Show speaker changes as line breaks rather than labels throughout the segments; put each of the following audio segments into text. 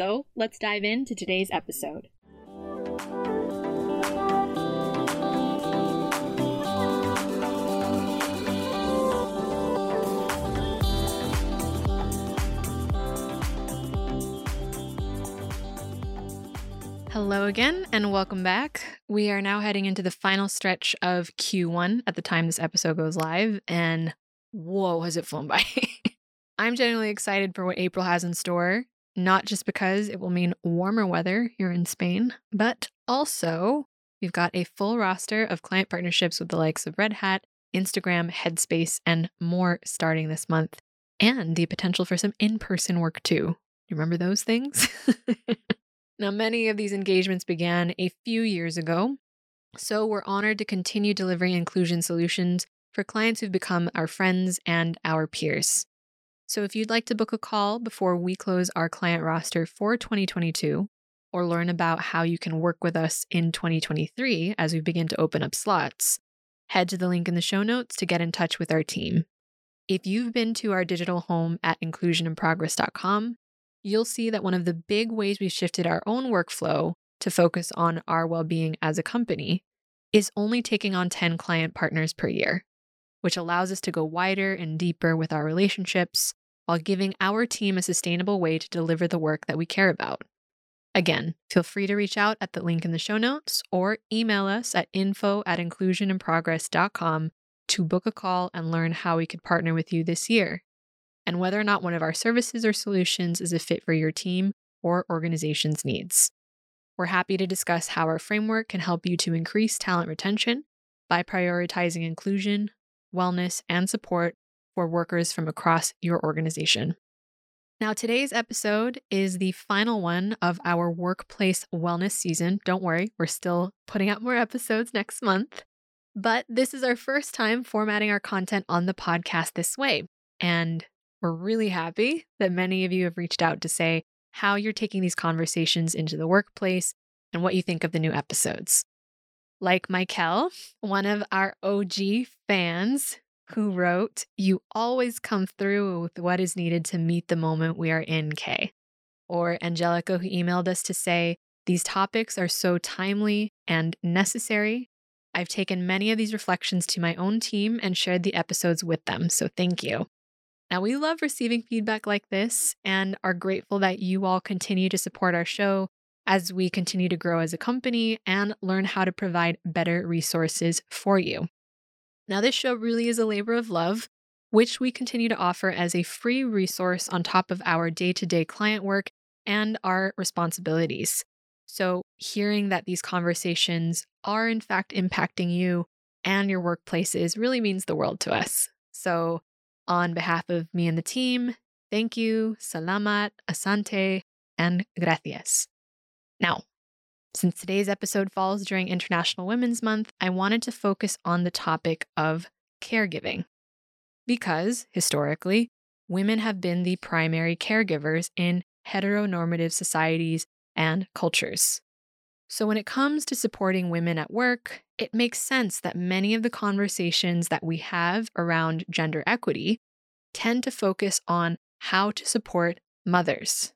So let's dive into today's episode. Hello again, and welcome back. We are now heading into the final stretch of Q1 at the time this episode goes live, and whoa, has it flown by! I'm genuinely excited for what April has in store, not just because it will mean warmer weather here in Spain, but also we've got a full roster of client partnerships with the likes of Red Hat, Instagram, Headspace, and more starting this month, and the potential for some in person work too. You remember those things? Now, many of these engagements began a few years ago, so we're honored to continue delivering inclusion solutions for clients who've become our friends and our peers. So, if you'd like to book a call before we close our client roster for 2022, or learn about how you can work with us in 2023 as we begin to open up slots, head to the link in the show notes to get in touch with our team. If you've been to our digital home at inclusioninprogress.com, you'll see that one of the big ways we've shifted our own workflow to focus on our well being as a company is only taking on 10 client partners per year, which allows us to go wider and deeper with our relationships while giving our team a sustainable way to deliver the work that we care about. Again, feel free to reach out at the link in the show notes or email us at info at inclusioninprogress.com to book a call and learn how we could partner with you this year and whether or not one of our services or solutions is a fit for your team or organization's needs. We're happy to discuss how our framework can help you to increase talent retention by prioritizing inclusion, wellness, and support workers from across your organization. Now, today's episode is the final one of our workplace wellness season. Don't worry, we're still putting out more episodes next month. But this is our first time formatting our content on the podcast this way. And we're really happy that many of you have reached out to say how you're taking these conversations into the workplace and what you think of the new episodes. Like Michael, one of our OG fans, who wrote, You always come through with what is needed to meet the moment we are in, Kay. Or Angelica, who emailed us to say, These topics are so timely and necessary. I've taken many of these reflections to my own team and shared the episodes with them, so thank you. Now, we love receiving feedback like this and are grateful that you all continue to support our show as we continue to grow as a company and learn how to provide better resources for you. Now, this show really is a labor of love, which we continue to offer as a free resource on top of our day to day client work and our responsibilities. So, hearing that these conversations are in fact impacting you and your workplaces really means the world to us. So, on behalf of me and the team, thank you, salamat, asante, and gracias. Now, since today's episode falls during International Women's Month, I wanted to focus on the topic of caregiving. Because, historically, women have been the primary caregivers in heteronormative societies and cultures. So, when it comes to supporting women at work, it makes sense that many of the conversations that we have around gender equity tend to focus on how to support mothers.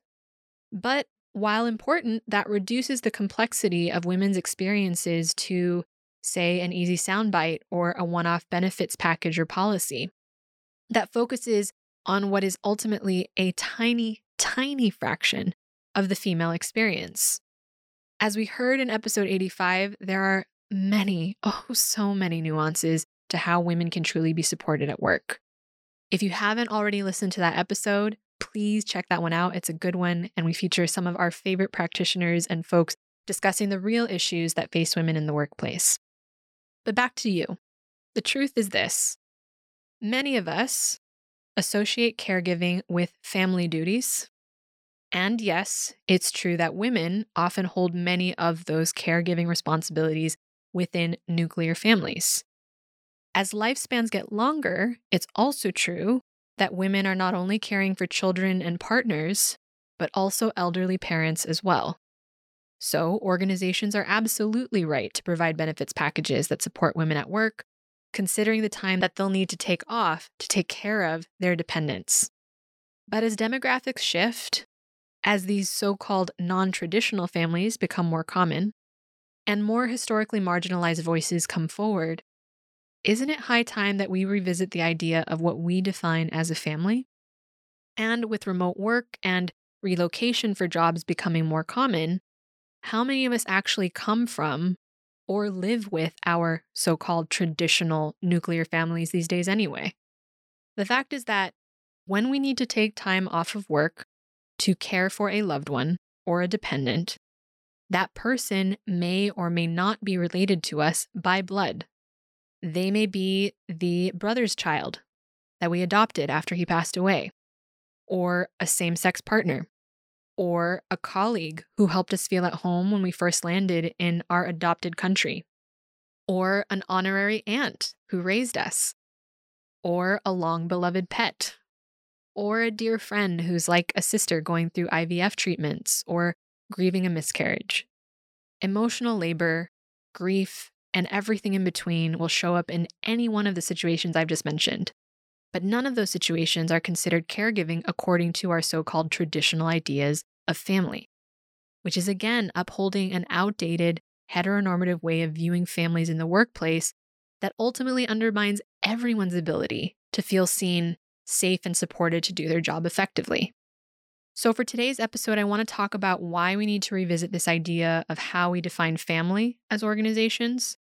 But while important, that reduces the complexity of women's experiences to, say, an easy soundbite or a one off benefits package or policy. That focuses on what is ultimately a tiny, tiny fraction of the female experience. As we heard in episode 85, there are many, oh, so many nuances to how women can truly be supported at work. If you haven't already listened to that episode, please check that one out. It's a good one, and we feature some of our favorite practitioners and folks discussing the real issues that face women in the workplace. But back to you. The truth is this many of us associate caregiving with family duties. And yes, it's true that women often hold many of those caregiving responsibilities within nuclear families. As lifespans get longer, it's also true that women are not only caring for children and partners, but also elderly parents as well. So, organizations are absolutely right to provide benefits packages that support women at work, considering the time that they'll need to take off to take care of their dependents. But as demographics shift, as these so called non traditional families become more common, and more historically marginalized voices come forward, isn't it high time that we revisit the idea of what we define as a family? And with remote work and relocation for jobs becoming more common, how many of us actually come from or live with our so called traditional nuclear families these days anyway? The fact is that when we need to take time off of work to care for a loved one or a dependent, that person may or may not be related to us by blood. They may be the brother's child that we adopted after he passed away, or a same sex partner, or a colleague who helped us feel at home when we first landed in our adopted country, or an honorary aunt who raised us, or a long beloved pet, or a dear friend who's like a sister going through IVF treatments or grieving a miscarriage. Emotional labor, grief, and everything in between will show up in any one of the situations I've just mentioned. But none of those situations are considered caregiving according to our so called traditional ideas of family, which is again upholding an outdated heteronormative way of viewing families in the workplace that ultimately undermines everyone's ability to feel seen, safe, and supported to do their job effectively. So, for today's episode, I want to talk about why we need to revisit this idea of how we define family as organizations,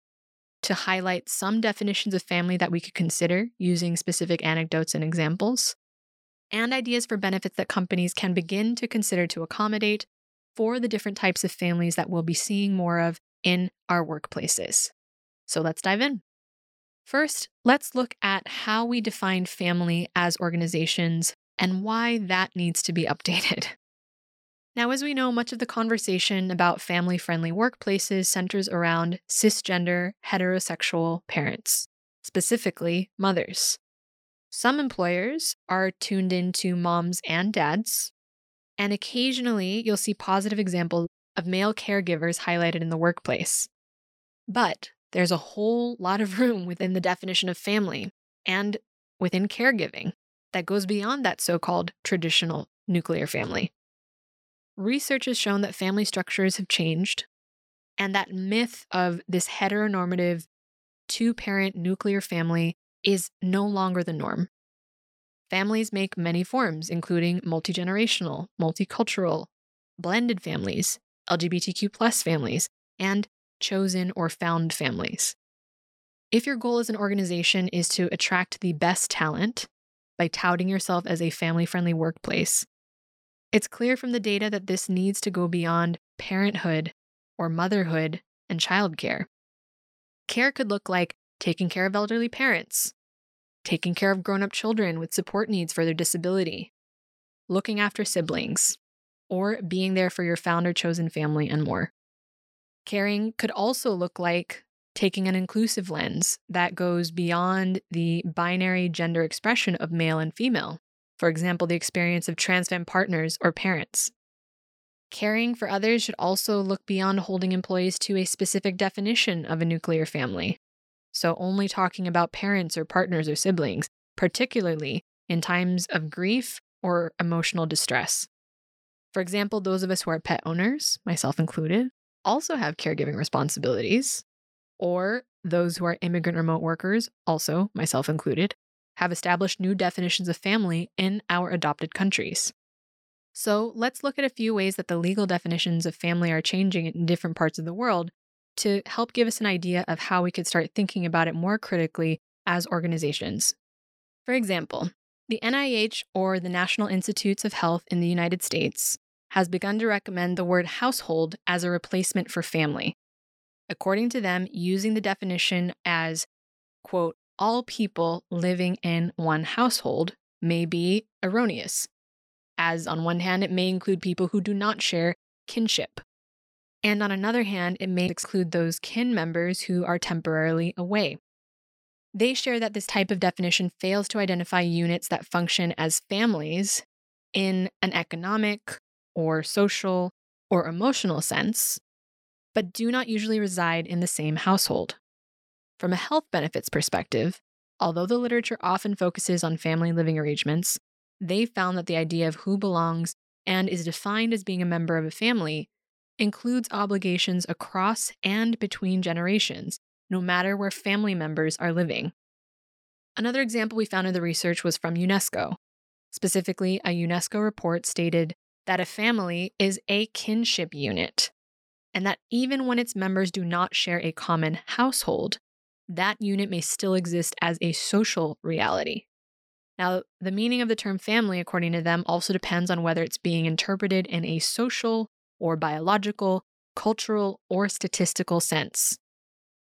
to highlight some definitions of family that we could consider using specific anecdotes and examples, and ideas for benefits that companies can begin to consider to accommodate for the different types of families that we'll be seeing more of in our workplaces. So, let's dive in. First, let's look at how we define family as organizations and why that needs to be updated. Now, as we know, much of the conversation about family friendly workplaces centers around cisgender, heterosexual parents, specifically mothers. Some employers are tuned into moms and dads, and occasionally you'll see positive examples of male caregivers highlighted in the workplace. But there's a whole lot of room within the definition of family and within caregiving that goes beyond that so called traditional nuclear family. Research has shown that family structures have changed, and that myth of this heteronormative two parent nuclear family is no longer the norm. Families make many forms, including multi generational, multicultural, blended families, LGBTQ plus families, and chosen or found families. If your goal as an organization is to attract the best talent by touting yourself as a family friendly workplace. It's clear from the data that this needs to go beyond parenthood or motherhood and childcare. Care Care could look like taking care of elderly parents, taking care of grown up children with support needs for their disability, looking after siblings, or being there for your founder chosen family and more. Caring could also look like taking an inclusive lens that goes beyond the binary gender expression of male and female. For example, the experience of trans femme partners or parents. Caring for others should also look beyond holding employees to a specific definition of a nuclear family. So, only talking about parents or partners or siblings, particularly in times of grief or emotional distress. For example, those of us who are pet owners, myself included, also have caregiving responsibilities or those who are immigrant remote workers, also myself included, have established new definitions of family in our adopted countries. So let's look at a few ways that the legal definitions of family are changing in different parts of the world to help give us an idea of how we could start thinking about it more critically as organizations. For example, the NIH or the National Institutes of Health in the United States has begun to recommend the word household as a replacement for family. According to them, using the definition as, quote, all people living in one household may be erroneous, as on one hand, it may include people who do not share kinship. And on another hand, it may exclude those kin members who are temporarily away. They share that this type of definition fails to identify units that function as families in an economic or social or emotional sense, but do not usually reside in the same household. From a health benefits perspective, although the literature often focuses on family living arrangements, they found that the idea of who belongs and is defined as being a member of a family includes obligations across and between generations no matter where family members are living. Another example we found in the research was from UNESCO. Specifically, a UNESCO report stated that a family is a kinship unit, and that even when its members do not share a common household, that unit may still exist as a social reality. Now, the meaning of the term family, according to them, also depends on whether it's being interpreted in a social or biological, cultural, or statistical sense.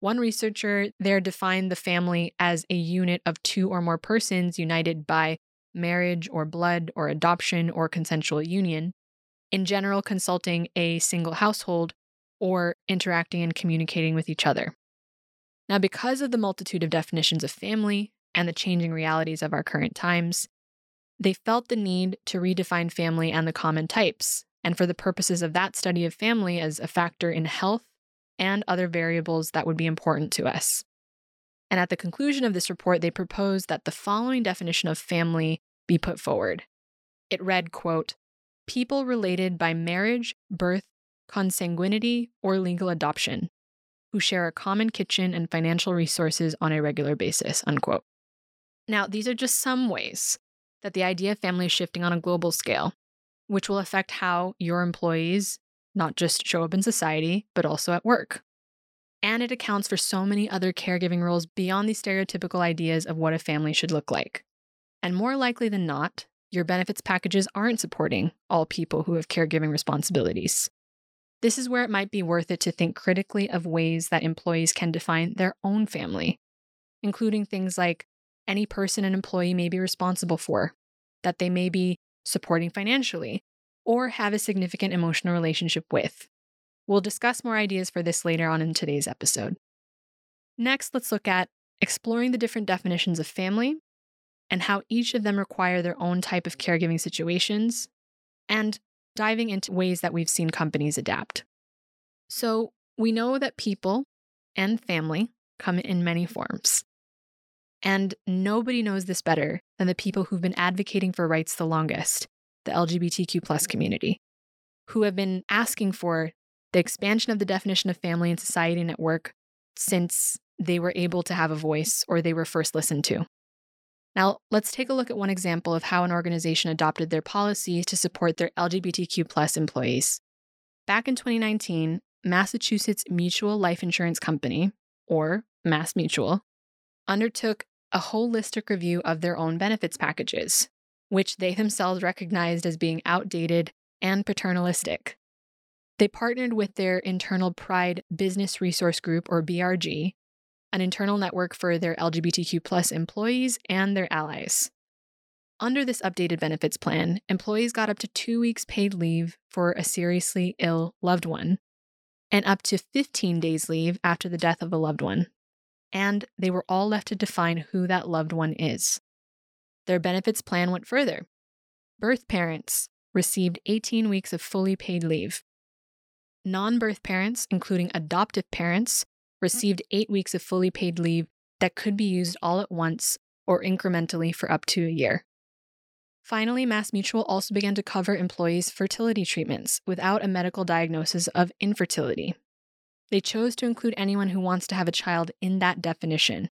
One researcher there defined the family as a unit of two or more persons united by marriage or blood or adoption or consensual union, in general, consulting a single household or interacting and communicating with each other. Now, because of the multitude of definitions of family and the changing realities of our current times, they felt the need to redefine family and the common types, and for the purposes of that study of family as a factor in health and other variables that would be important to us. And at the conclusion of this report, they proposed that the following definition of family be put forward. It read, quote, people related by marriage, birth, consanguinity, or legal adoption, who share a common kitchen and financial resources on a regular basis, unquote. Now, these are just some ways that the idea of family is shifting on a global scale, which will affect how your employees not just show up in society, but also at work. And it accounts for so many other caregiving roles beyond the stereotypical ideas of what a family should look like. And more likely than not, your benefits packages aren't supporting all people who have caregiving responsibilities. This is where it might be worth it to think critically of ways that employees can define their own family, including things like any person an employee may be responsible for, that they may be supporting financially, or have a significant emotional relationship with. We'll discuss more ideas for this later on in today's episode. Next, let's look at exploring the different definitions of family and how each of them require their own type of caregiving situations, and diving into ways that we've seen companies adapt. So, we know that people and family come in many forms. And nobody knows this better than the people who've been advocating for rights the longest the LGBTQ plus community, who have been asking for the expansion of the definition of family in society and at work since they were able to have a voice or they were first listened to. Now, let's take a look at one example of how an organization adopted their policies to support their LGBTQ employees. Back in 2019, Massachusetts Mutual Life Insurance Company, or Mass Mutual, undertook a holistic review of their own benefits packages which they themselves recognized as being outdated and paternalistic. They partnered with their internal Pride Business Resource Group, or BRG, an internal network for their LGBTQ plus employees and their allies. Under this updated benefits plan, employees got up to two weeks paid leave for a seriously ill loved one, and up to 15 days leave after the death of a loved one. And they were all left to define who that loved one is. Their benefits plan went further. Birth parents received 18 weeks of fully paid leave. Non birth parents, including adoptive parents, Mm-hmm. received eight weeks of fully paid leave that could be used all at once or incrementally for up to a year. Finally, MassMutual also began to cover employees' fertility treatments without a medical diagnosis of infertility. They chose to include anyone who wants to have a child in that definition,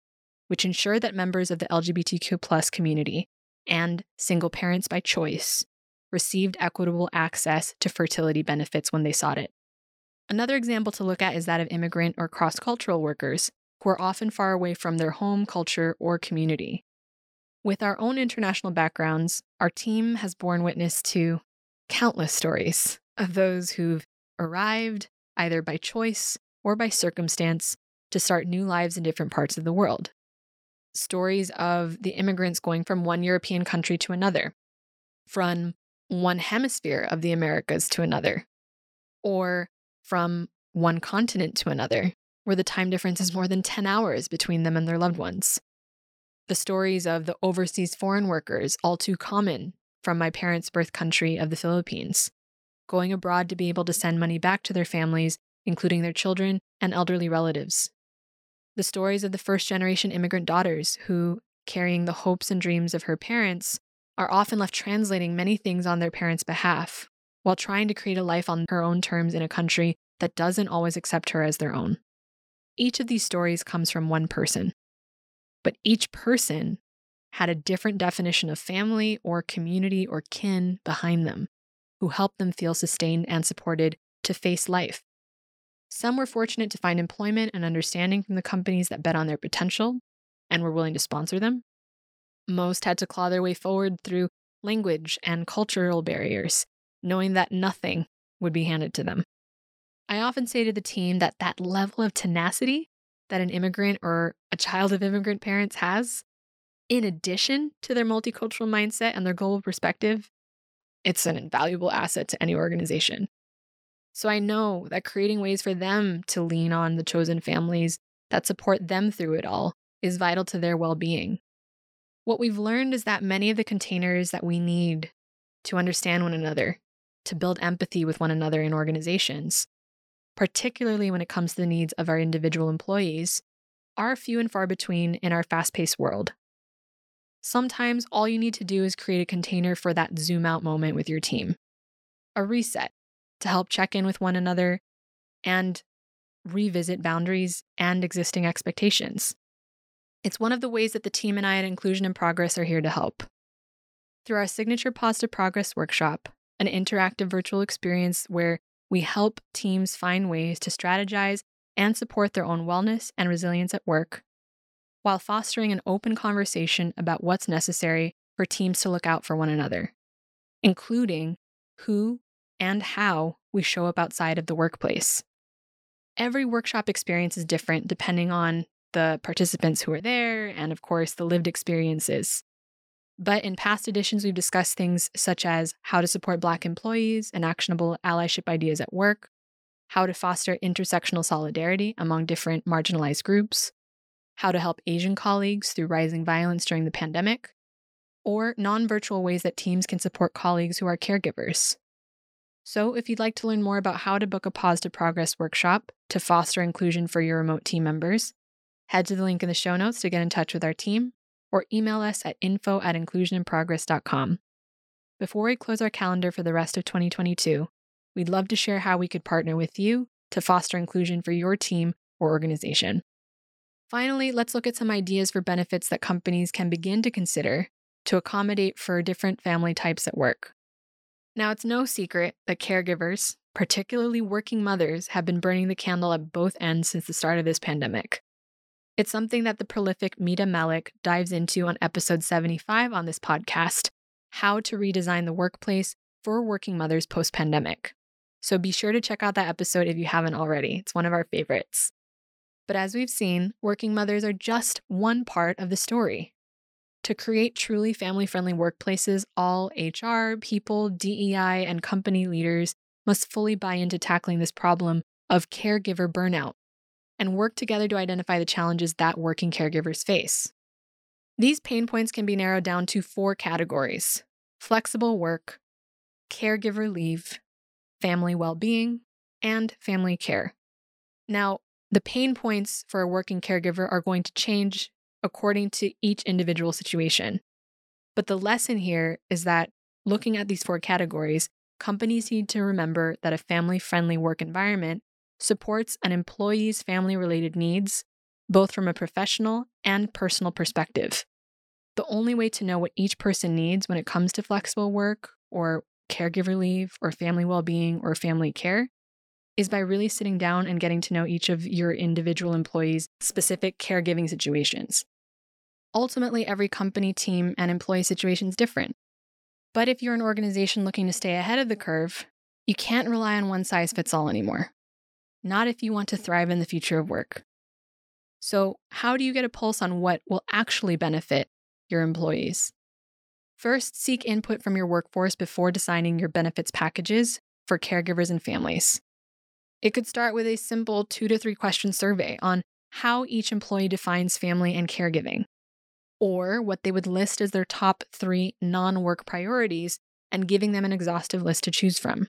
which ensure that members of the LGBTQ community and single parents by choice received equitable access to fertility benefits when they sought it. Another example to look at is that of immigrant or cross cultural workers, who are often far away from their home, culture, or community. With our own international backgrounds, our team has borne witness to countless stories of those who've arrived, either by choice or by circumstance, to start new lives in different parts of the world. Stories of the immigrants going from one European country to another, from one hemisphere of the Americas to another, or from one continent to another, where the time difference is more than 10 hours between them and their loved ones. The stories of the overseas foreign workers, all too common from my parents' birth country of the Philippines, going abroad to be able to send money back to their families, including their children and elderly relatives. The stories of the first generation immigrant daughters who, carrying the hopes and dreams of her parents, are often left translating many things on their parents' behalf while trying to create a life on her own terms in a country that doesn't always accept her as their own. Each of these stories comes from one person, but each person had a different definition of family or community or kin behind them who helped them feel sustained and supported to face life. Some were fortunate to find employment and understanding from the companies that bet on their potential and were willing to sponsor them. Most had to claw their way forward through language and cultural barriers, knowing that nothing would be handed to them. I often say to the team that that level of tenacity that an immigrant or a child of immigrant parents has, in addition to their multicultural mindset and their global perspective, it's an invaluable asset to any organization. So I know that creating ways for them to lean on the chosen families that support them through it all is vital to their well being. What we've learned is that many of the containers that we need to understand one another, to build empathy with one another in organizations, particularly when it comes to the needs of our individual employees, are few and far between in our fast paced world. Sometimes all you need to do is create a container for that zoom out moment with your team, a reset to help check in with one another and revisit boundaries and existing expectations. It's one of the ways that the team and I at Inclusion in Progress are here to help. Through our signature Pause to Progress workshop, an interactive virtual experience where we help teams find ways to strategize and support their own wellness and resilience at work, while fostering an open conversation about what's necessary for teams to look out for one another, including who and how we show up outside of the workplace. Every workshop experience is different depending on the participants who are there and, of course, the lived experiences. But in past editions, we've discussed things such as how to support Black employees and actionable allyship ideas at work, how to foster intersectional solidarity among different marginalized groups, how to help Asian colleagues through rising violence during the pandemic, or non virtual ways that teams can support colleagues who are caregivers. So, if you'd like to learn more about how to book a Pause to Progress workshop to foster inclusion for your remote team members, head to the link in the show notes to get in touch with our team or email us at info at inclusioninprogress.com. Before we close our calendar for the rest of 2022, we'd love to share how we could partner with you to foster inclusion for your team or organization. Finally, let's look at some ideas for benefits that companies can begin to consider to accommodate for different family types at work. Now, it's no secret that caregivers, particularly working mothers, have been burning the candle at both ends since the start of this pandemic. It's something that the prolific Mita Mallick dives into on episode 75 on this podcast How to Redesign the Workplace for Working Mothers Post Pandemic. So be sure to check out that episode if you haven't already. It's one of our favorites. But as we've seen, working mothers are just one part of the story. To create truly family friendly workplaces, all HR, people, DEI, and company leaders must fully buy into tackling this problem of caregiver burnout and work together to identify the challenges that working caregivers face. These pain points can be narrowed down to four categories flexible work, caregiver leave, family well being, and family care. Now, the pain points for a working caregiver are going to change according to each individual situation. But the lesson here is that looking at these four categories, companies need to remember that a family friendly work environment supports an employee's family related needs, both from a professional and personal perspective. The only way to know what each person needs when it comes to flexible work or caregiver leave or family well being or family care is by really sitting down and getting to know each of your individual employees' specific caregiving situations. Ultimately, every company, team, and employee situation is different. But if you're an organization looking to stay ahead of the curve, you can't rely on one size fits all anymore. Not if you want to thrive in the future of work. So, how do you get a pulse on what will actually benefit your employees? First, seek input from your workforce before designing your benefits packages for caregivers and families. It could start with a simple two to three question survey on how each employee defines family and caregiving, or what they would list as their top three non work priorities and giving them an exhaustive list to choose from.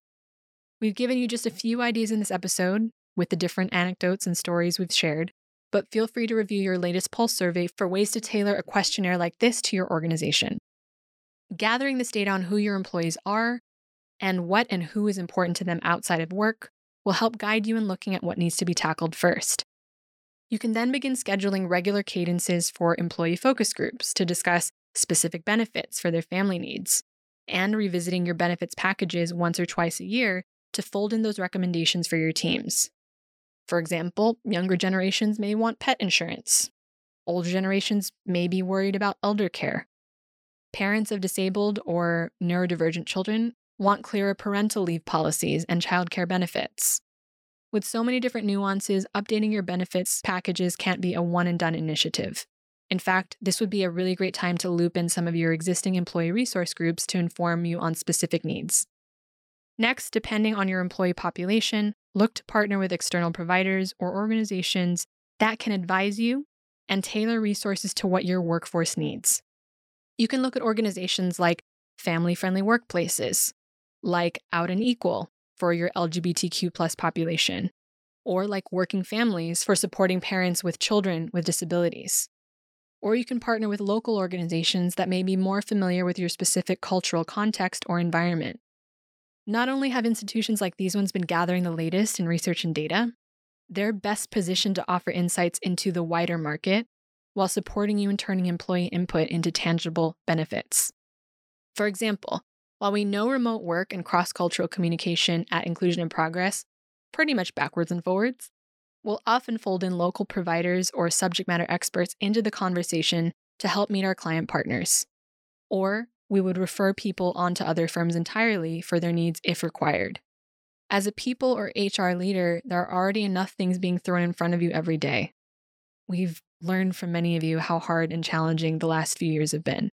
We've given you just a few ideas in this episode with the different anecdotes and stories we've shared, but feel free to review your latest Pulse survey for ways to tailor a questionnaire like this to your organization. Gathering this data on who your employees are and what and who is important to them outside of work will help guide you in looking at what needs to be tackled first. You can then begin scheduling regular cadences for employee focus groups to discuss specific benefits for their family needs, and revisiting your benefits packages once or twice a year to fold in those recommendations for your teams. For example, younger generations may want pet insurance. Older generations may be worried about elder care. Parents of disabled or neurodivergent children want clearer parental leave policies and childcare benefits. With so many different nuances, updating your benefits packages can't be a one and done initiative. In fact, this would be a really great time to loop in some of your existing employee resource groups to inform you on specific needs. Next, depending on your employee population, look to partner with external providers or organizations that can advise you and tailor resources to what your workforce needs. You can look at organizations like family friendly workplaces, like Out and Equal for your LGBTQ plus population, or like Working Families for supporting parents with children with disabilities. Or you can partner with local organizations that may be more familiar with your specific cultural context or environment. Not only have institutions like these ones been gathering the latest in research and data, they're best positioned to offer insights into the wider market while supporting you in turning employee input into tangible benefits. For example, while we know remote work and cross cultural communication at Inclusion in Progress pretty much backwards and forwards, we'll often fold in local providers or subject matter experts into the conversation to help meet our client partners. Or we would refer people onto other firms entirely for their needs if required. As a people or HR leader, there are already enough things being thrown in front of you every day. We've learned from many of you how hard and challenging the last few years have been.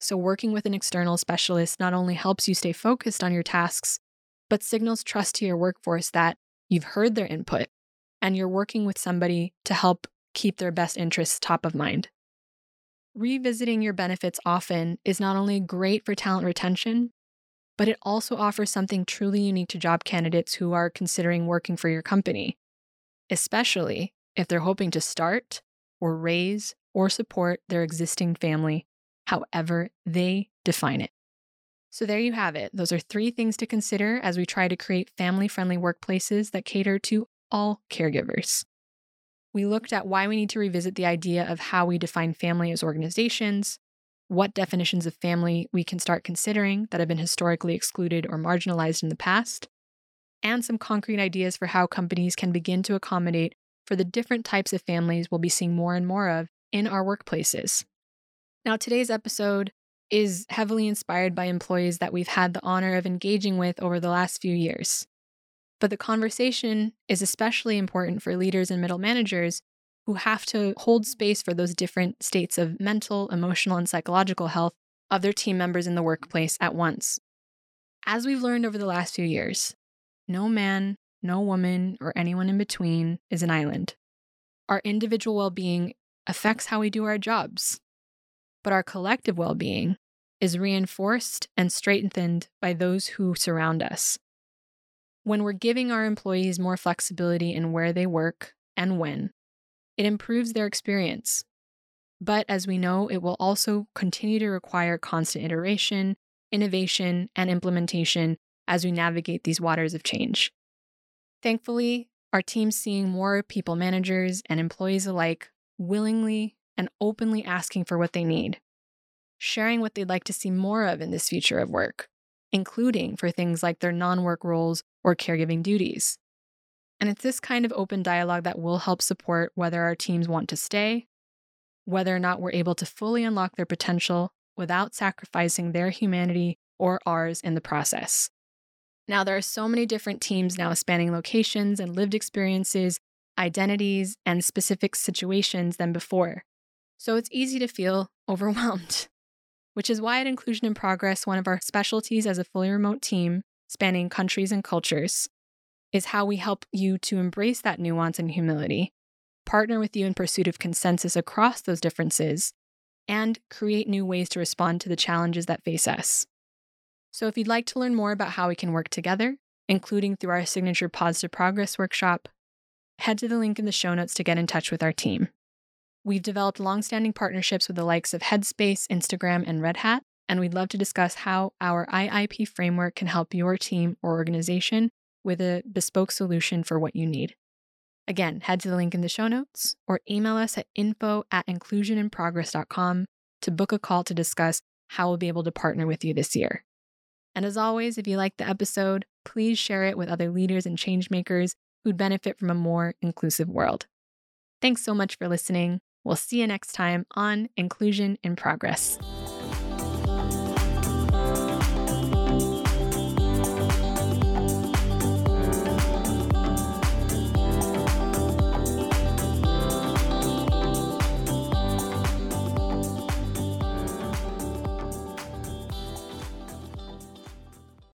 So, working with an external specialist not only helps you stay focused on your tasks, but signals trust to your workforce that you've heard their input and you're working with somebody to help keep their best interests top of mind. Revisiting your benefits often is not only great for talent retention, but it also offers something truly unique to job candidates who are considering working for your company, especially if they're hoping to start or raise or support their existing family, however they define it. So, there you have it. Those are three things to consider as we try to create family friendly workplaces that cater to all caregivers. We looked at why we need to revisit the idea of how we define family as organizations, what definitions of family we can start considering that have been historically excluded or marginalized in the past, and some concrete ideas for how companies can begin to accommodate for the different types of families we'll be seeing more and more of in our workplaces. Now, today's episode is heavily inspired by employees that we've had the honor of engaging with over the last few years. But the conversation is especially important for leaders and middle managers who have to hold space for those different states of mental, emotional, and psychological health of their team members in the workplace at once. As we've learned over the last few years, no man, no woman, or anyone in between is an island. Our individual well being affects how we do our jobs, but our collective well being is reinforced and strengthened by those who surround us. When we're giving our employees more flexibility in where they work and when, it improves their experience. But as we know, it will also continue to require constant iteration, innovation, and implementation as we navigate these waters of change. Thankfully, our team's seeing more people managers and employees alike willingly and openly asking for what they need, sharing what they'd like to see more of in this future of work, including for things like their non work roles or caregiving duties. And it's this kind of open dialogue that will help support whether our teams want to stay, whether or not we're able to fully unlock their potential without sacrificing their humanity or ours in the process. Now, there are so many different teams now spanning locations and lived experiences, identities, and specific situations than before. So it's easy to feel overwhelmed, which is why at Inclusion in Progress, one of our specialties as a fully remote team spanning countries and cultures is how we help you to embrace that nuance and humility, partner with you in pursuit of consensus across those differences, and create new ways to respond to the challenges that face us. So, if you'd like to learn more about how we can work together, including through our signature Pause to Progress workshop, head to the link in the show notes to get in touch with our team. We've developed longstanding partnerships with the likes of Headspace, Instagram, and Red Hat, and we'd love to discuss how our IIP framework can help your team or organization with a bespoke solution for what you need. Again, head to the link in the show notes or email us at info at inclusioninprogress.com to book a call to discuss how we'll be able to partner with you this year. And as always, if you liked the episode, please share it with other leaders and changemakers who'd benefit from a more inclusive world. Thanks so much for listening. We'll see you next time on Inclusion in Progress.